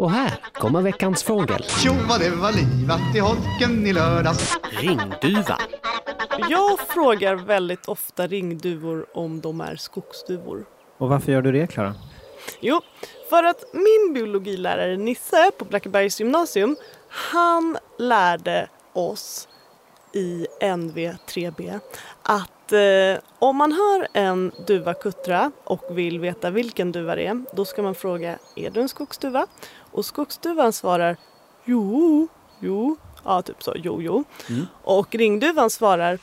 Och här kommer veckans fågel. Tjo vad det var livat i holken i lördags. Ringduva. Jag frågar väldigt ofta ringduvor om de är skogsduvor. Och varför gör du det, Klara? Jo, för att min biologilärare Nisse på Blackebergs gymnasium, han lärde oss i NV3B att eh, om man hör en duva kuttra och vill veta vilken duva det är, då ska man fråga är du en skogsduva? Och skogsduvan svarar jo, jo, ja typ så, jo, jo. Och ringduvan svarar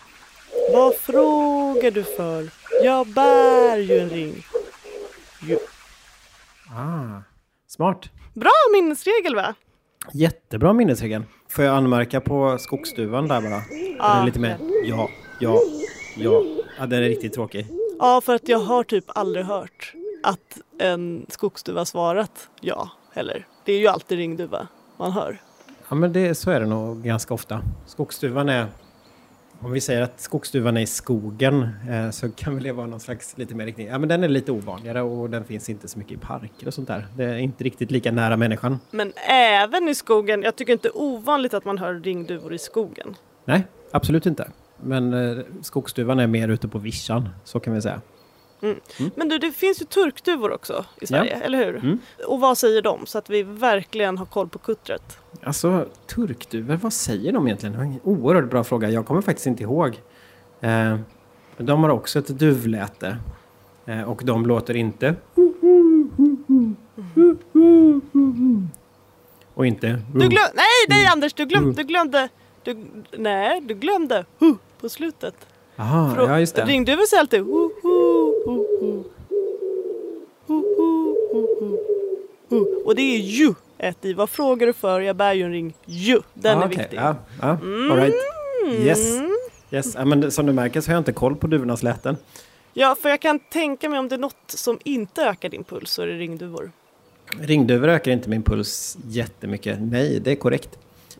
vad frågar du för? Jag bär ju en ring. Jo. Ah, smart. Bra minnesregel va? Jättebra minnesregel. Får jag anmärka på skogsduvan där bara? Ja. Den är lite mer ja, ja, ja. Ja, den är riktigt tråkig. Ja, för att jag har typ aldrig hört att en skogsduva svarat ja heller. Det är ju alltid ringduva man hör. Ja, men det, så är det nog ganska ofta. Skogsduvan är... Om vi säger att skogsduvan är i skogen eh, så kan väl det vara någon slags lite mer riktning. Ja, men den är lite ovanligare och den finns inte så mycket i parker och sånt där. Det är inte riktigt lika nära människan. Men även i skogen, jag tycker inte ovanligt att man hör ringduvor i skogen. Nej, absolut inte. Men eh, skogsduvan är mer ute på vischan, så kan vi säga. Men du, det finns ju turkduvor också i Sverige, eller hur? Mm. Och vad säger de? Så att vi verkligen har koll på kuttret. Alltså, turkduvor, vad säger de egentligen? Det var en oerhört bra fråga. Jag kommer faktiskt inte ihåg. Eh, de har också ett duvläte. Eh, och de låter inte... Och inte... Du glöm... Nej, nej Anders, du, glöm... du glömde... Du... Nej, du glömde på slutet. Jaha, Frå- ja just det. Alltid hu, hu, hu. Hu, hu, hu, hu. Hu. Och det är ju ett i. Vad frågar du för? Jag bär ju en ring. Ju. Den Ah, är okej. viktig. Ja, ja, all right. Yes. yes. Ja, men som du märker så har jag inte koll på duvornas läten. Ja, för jag kan tänka mig om det är något som inte ökar din puls så är det ringduvor. Ringduvor ökar inte min puls jättemycket. Nej, det är korrekt.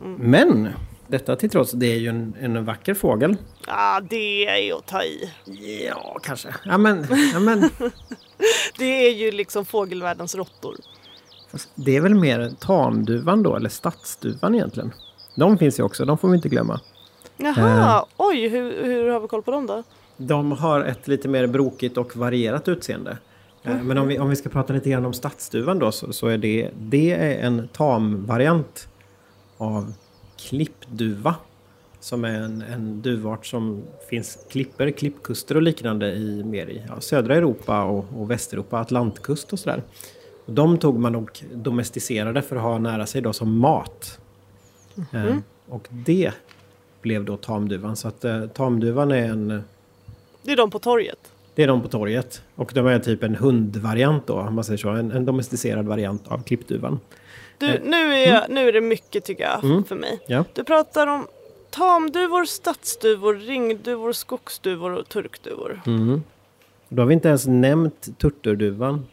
Mm. Men detta till trots, det är ju en, en vacker fågel. Ja, det är att ta i. Ja, kanske. Ja, men, ja, men Det är ju liksom fågelvärldens råttor. fast det är väl mer tamduvan då, eller stadsduvan egentligen. De finns ju också, de får vi inte glömma. Jaha, oj, hur, hur har vi koll på dem då? De har ett lite mer brokigt och varierat utseende. Eh, Men om vi, om vi ska prata lite grann om stadsduvan då så, så är det, det är en tamvariant av klippduva. Som är en, en duvart som finns klipper, klippkuster och liknande i mer i ja, södra Europa och, och Västeuropa, Atlantkust och sådär. Och De tog man och domesticerade för att ha nära sig då som mat. Eh, och det blev då tamduvan. Så att eh, tamduvan är en Det är de på torget. det är de på torget. Och de är typ en hundvariant då, om man säger så. En, en domesticerad variant av klippduvan. Du, Eh, nu, är jag, nu är det mycket tycker jag för mig. Ja. Du pratar om tamduvor, stadsduvor, ringduvor, skogsduvor och turkduvor. Mm. Då har vi inte ens nämnt turturduvan.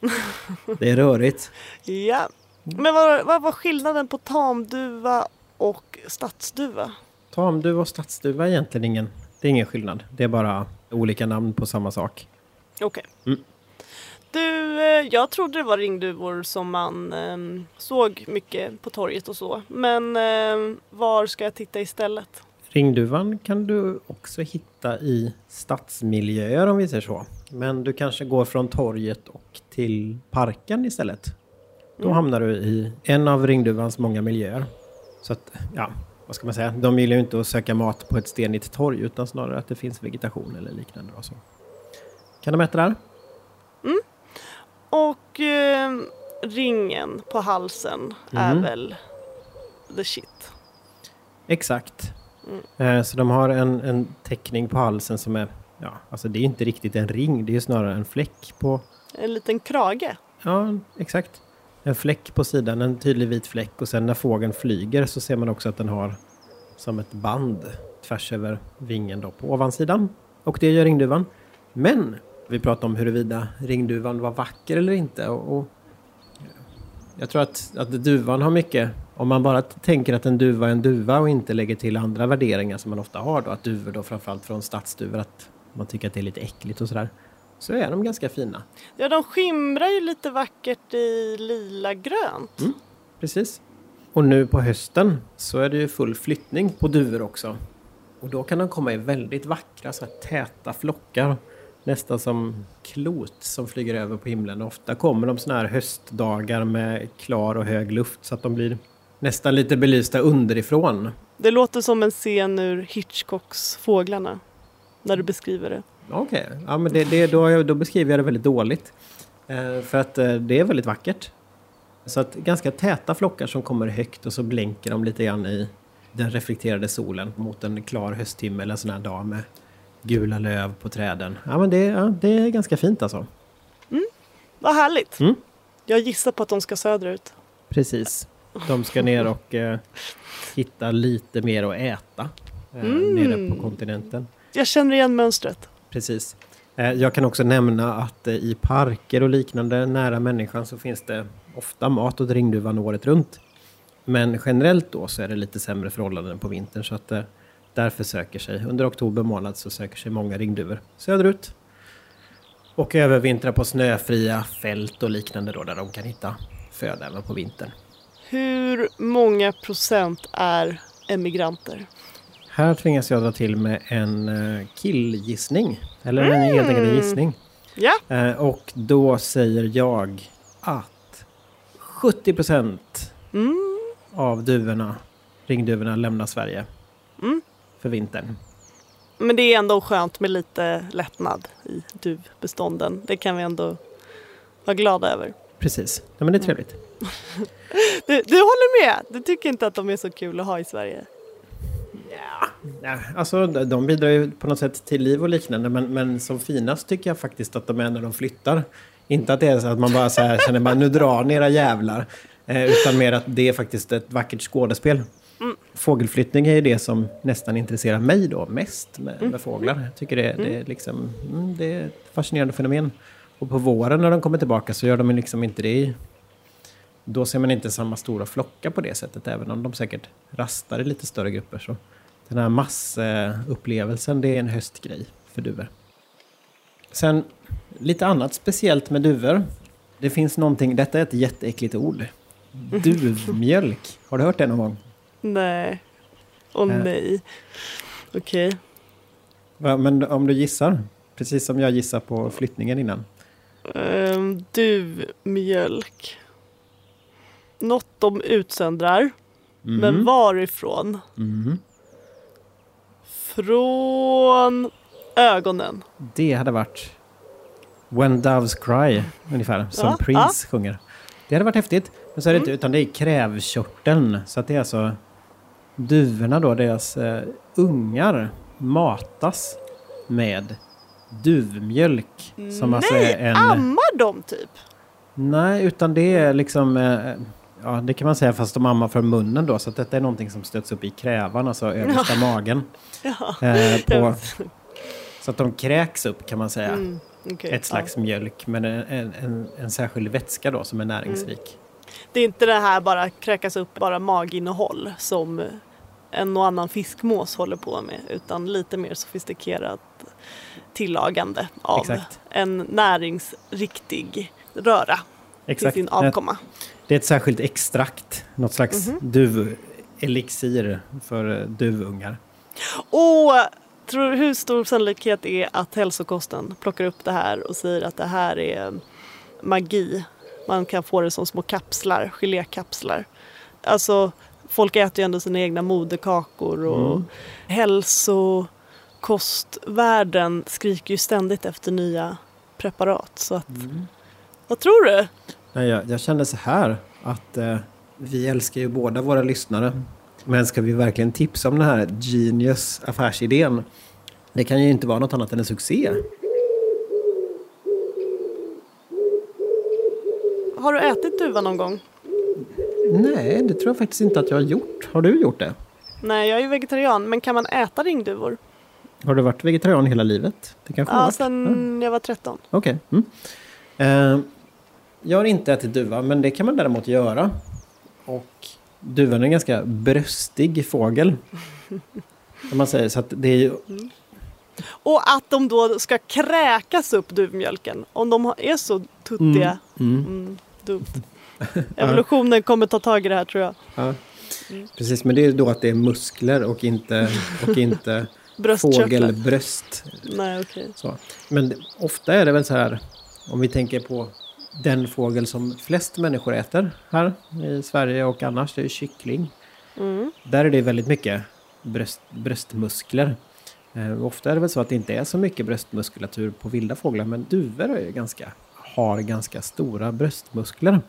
Det är rörigt. Ja. Men vad, vad var skillnaden på tamduva och stadsduva? Tamduva och stadsduva är egentligen ingen, det är ingen skillnad. Det är bara olika namn på samma sak. Okej. Mm. Du, eh, jag trodde det var ringduvor som man eh, såg mycket på torget och så. Men eh, var ska jag titta istället? Ringduvan kan du också hitta i stadsmiljöer om vi säger så. Men du kanske går från torget och till parken istället. Då hamnar du i en av ringduvans många miljöer. Så att, ja, vad ska man säga? De gillar ju inte att söka mat på ett stenigt torg utan snarare att det finns vegetation eller liknande. Och så. Kan de äta där? Och eh, ringen på halsen är Mm. väl the shit. Exakt. Eh, Så de har en, en teckning på halsen som är, ja, alltså det är inte riktigt en ring, det är snarare en fläck på, En liten krage. Ja, exakt. En fläck på sidan, en tydlig vit fläck och sen när fågeln flyger så ser man också att den har som ett band tvärs över vingen då på ovansidan. Och det gör ringduvan. Men vi pratade om huruvida ringduvan var vacker eller inte. Och, och jag tror att, att duvan har mycket, om man bara tänker att en duva är en duva och inte lägger till andra värderingar som man ofta har då, att duvor då framförallt från stadsduvor, att man tycker att det är lite äckligt och sådär. så är de ganska fina. Ja, de skimrar ju lite vackert i lila grönt. Precis. Och nu på hösten så är det ju full flyttning på duvor också. Och då kan de komma i väldigt vackra så här täta flockar. Nästan som klot som flyger över på himlen. Ofta kommer de såna här höstdagar med klar och hög luft så att de blir nästan lite belysta underifrån. Det låter som en scen ur Hitchcocks Fåglarna. När du beskriver det. Okej, ja, men det, det, då, då beskriver jag det väldigt dåligt. Eh, för att eh, det är väldigt vackert. Så att ganska täta flockar som kommer högt och så blänker de lite grann i den reflekterade solen mot en klar hösttimme eller en sån här dag med gula löv på träden. Ja, men det, ja, det är ganska fint alltså. Vad härligt! Mm. Jag gissar på att de ska söderut. Precis. De ska ner och eh, hitta lite mer att äta eh, Mm. nere på kontinenten. Jag känner igen mönstret. Precis. Eh, Jag kan också nämna att eh, i parker och liknande nära människan så finns det ofta mat åt ringduvan året runt. Men generellt då så är det lite sämre förhållanden på vintern så att eh, därför söker sig, under oktober månad så söker sig många ringduvor söderut. Och övervintrar på snöfria fält och liknande då där de kan hitta föda även på vintern. Hur många procent är emigranter? Här tvingas jag dra till med en eh, killgissning. Eller en helt enkelt en gissning. Ja, Eh, och då säger jag att 70 procent mm. av duvorna, ringduvorna lämnar Sverige Mm. För vintern. men det är ändå skönt med lite lättnad i duvbestånden. Det kan vi ändå vara glada över. Precis, ja, men det är trevligt. Du, du håller med? Du tycker inte att de är så kul att ha i Sverige? Ja, alltså, de bidrar ju på något sätt till liv och liknande men, men som finast tycker jag faktiskt att de är när de flyttar. Inte att det är så att man bara så här känner man nu drar ni era jävlar. Eh, utan mer att det är faktiskt ett vackert skådespel. Fågelflyttning är ju det som nästan intresserar mig då mest med, med fåglar. Jag tycker det, det, är liksom, mm, det är ett fascinerande fenomen. Och på våren när de kommer tillbaka så gör de liksom inte det i... Då ser man inte samma stora flockar på det sättet, även om de säkert rastar i lite större grupper. Så den här massupplevelsen, det är en höstgrej för duvor. Sen lite annat speciellt med duvor. Det finns någonting, detta är ett jätteäckligt ord. Duvmjölk. Har du hört det någon gång? Nej. Åh Eh. nej. Okej. Va, Men om du gissar, precis som jag gissar på flyttningen innan. Um, duvmjölk. Något de utsöndrar. Men varifrån? Mhm. Från ögonen. Det hade varit When Doves Cry, ungefär, som Ja, Prince sjunger. Det hade varit häftigt. Men så är det inte, utan det är krävkörteln. Så att det är alltså duvorna då, deras eh, ungar matas med duvmjölk. Som alltså nej, är en... ammar de typ? Nej, utan det är liksom... Eh, ja, det kan man säga fast de ammar från munnen då. Så att detta är någonting som stöts upp i krävan, alltså översta magen. Ja. Eh, på, så att de kräks upp kan man säga. Mm, okej, Ett slags mjölk, men en, en, en, en särskild vätska då som är näringsrik. ja. Det är inte det här bara kräkas upp bara maginnehåll som en och annan fiskmås håller på med utan lite mer sofistikerat tillagande av Exakt. en näringsriktig röra till sin avkomma. Det är ett särskilt extrakt, något slags Mhm. duvelixir för duvungar. Och tror hur stor sannolikhet är att hälsokosten plockar upp det här och säger att det här är magi? Man kan få det som små kapslar, gelékapslar. Alltså, folk äter ju ändå sina egna moderkakor och Mm. hälsokostvärlden skriker ju ständigt efter nya preparat. Så att, vad tror du? Nej, jag, jag känner så här att eh, vi älskar ju båda våra lyssnare. Men ska vi verkligen tipsa om den här genius affärsidén? Det kan ju inte vara något annat än en succé. Har du ätit duva någon gång? Nej, det tror jag faktiskt inte att jag har gjort. Har du gjort det? Nej, jag är ju vegetarian, men kan man äta ringduvor? Har du varit vegetarian hela livet? Det kanske Ja, sen jag var 13. Okej. Mm. Eh, jag har inte ätit duva, men det kan man däremot göra. Och duvan är en ganska bröstig fågel. Om man säger så att det är ju Och att de då ska kräkas upp duvmjölken. Om de är så tuttiga. Mm, dumt. Evolutionen kommer ta tag i det här tror jag. Ja. Precis, men det är då att det är muskler och inte, och inte fågelbröst. Nej, okej. Så. Men ofta är det väl så här, om vi tänker på den fågel som flest människor äter här i Sverige och annars, det är kyckling. Mm. Där är det väldigt mycket bröst, bröstmuskler. Eh, ofta är det väl så att det inte är så mycket bröstmuskulatur på vilda fåglar, men duvor är ju ganska, har ganska stora bröstmuskler.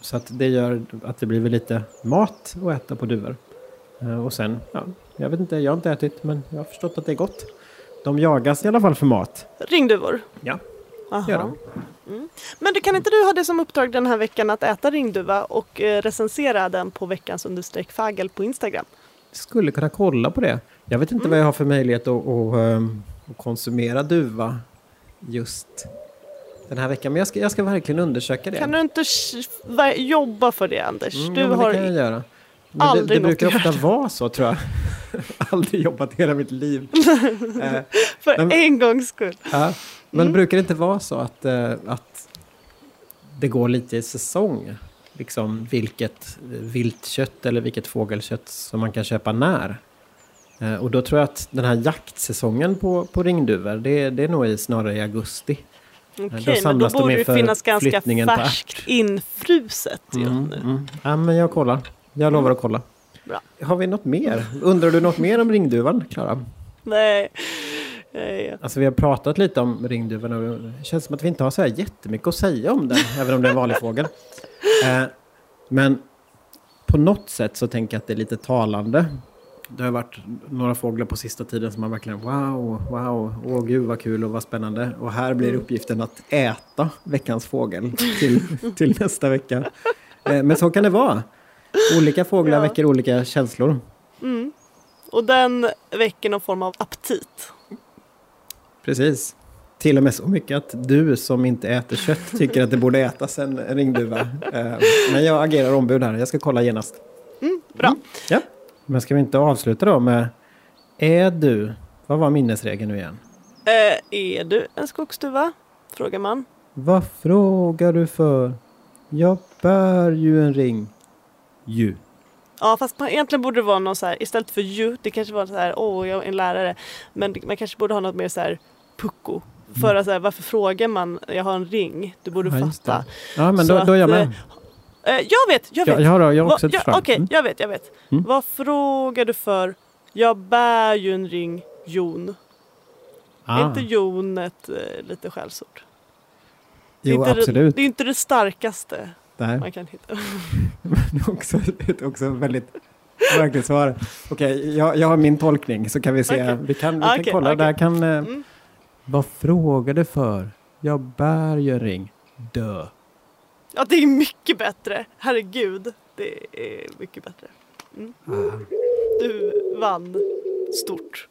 Så att det gör att det blir lite mat att äta på duvor. Eh, och sen, ja, jag vet inte, jag har inte ätit, men jag har förstått att det är gott. De jagas i alla fall för mat. Ringduvor. Ja, Aha. gör de. Men du, kan inte du ha det som uppdrag den här veckan att äta ringduva och eh, recensera den på veckans understreck fagel på Instagram? Skulle kunna kolla på det. Jag vet inte Mm. vad jag har för möjlighet att, att, ehm, att konsumera duva just den här veckan. Men jag ska, jag ska verkligen undersöka det. Kan du inte jobba för det Anders? Mm, du ja, har... det kan jag göra. Men det, aldrig det något brukar ofta vara så tror jag. aldrig jobbat hela mitt liv. eh, För men- en gångs skull. ja. Men Mm. brukar det inte vara så att, eh, att det går lite i säsong? Liksom vilket viltkött eller vilket fågelkött som man kan köpa när. Eh, och då tror jag att den här jaktsäsongen på, på ringduvor, det, det är nog i, snarare i augusti. Okej, då men då borde det finnas ganska färskt infruset Mm, mm. Ja, men jag kollar. Jag lovar att kolla. Bra. Har vi något mer? Undrar du något mer om ringduvan, Klara? Nej. Alltså vi har pratat lite om ringduvan och det känns som att vi inte har så här jättemycket att säga om den, även om det är en vanlig fågel. Eh, men på något sätt så tänker jag att det är lite talande. Det har varit några fåglar på sista tiden som man verkligen wow, wow, åh gud vad kul och vad spännande. Och här blir uppgiften att äta veckans fågel till, till nästa vecka. Eh, men så kan det vara. Olika fåglar Ja. väcker olika känslor. Mm. Och den väcker någon form av aptit. Precis. Till och med så mycket att du som inte äter kött tycker att det borde ätas en ringduva. Eh, Men jag agerar ombud här. Jag ska kolla genast. Bra. Ja. Men ska vi inte avsluta då med... Är du... Vad var minnesregeln nu igen? Eh, är du en skogsduva? Frågar man. Vad frågar du för? Jag bär ju en ring. Ju. Ja fast man, egentligen borde det vara någon så här, istället för ju, det kanske var så här, åh jag är en lärare. Men man kanske borde ha något mer så här pucko. För att så här, varför frågar man, jag har en ring, du borde Ja, fatta. Ja, men Så då, då är jag att, med. Eh, jag vet, jag vet. Jag, jag, har, jag har också ett ja, förslag. Okej, Mm. jag vet, jag vet. Mm. Vad frågar du för? Jag bär ju en ring, Jon. Är Ah, inte Jon ett eh, lite skällsord? Det är jo, inte absolut. Det, det är inte det starkaste Nej. man kan hitta. Det är också, också väldigt verkligt svar. Okej, jag, jag har min tolkning så kan vi se. Okej. Vi kan, vi Ah, kan okej, kolla. okej. Där kan, eh, Mm. Vad frågar du för? Jag bär ju en ring. Dö. Ja, det är mycket bättre. Herregud, det är mycket bättre. Mm. Du vann stort.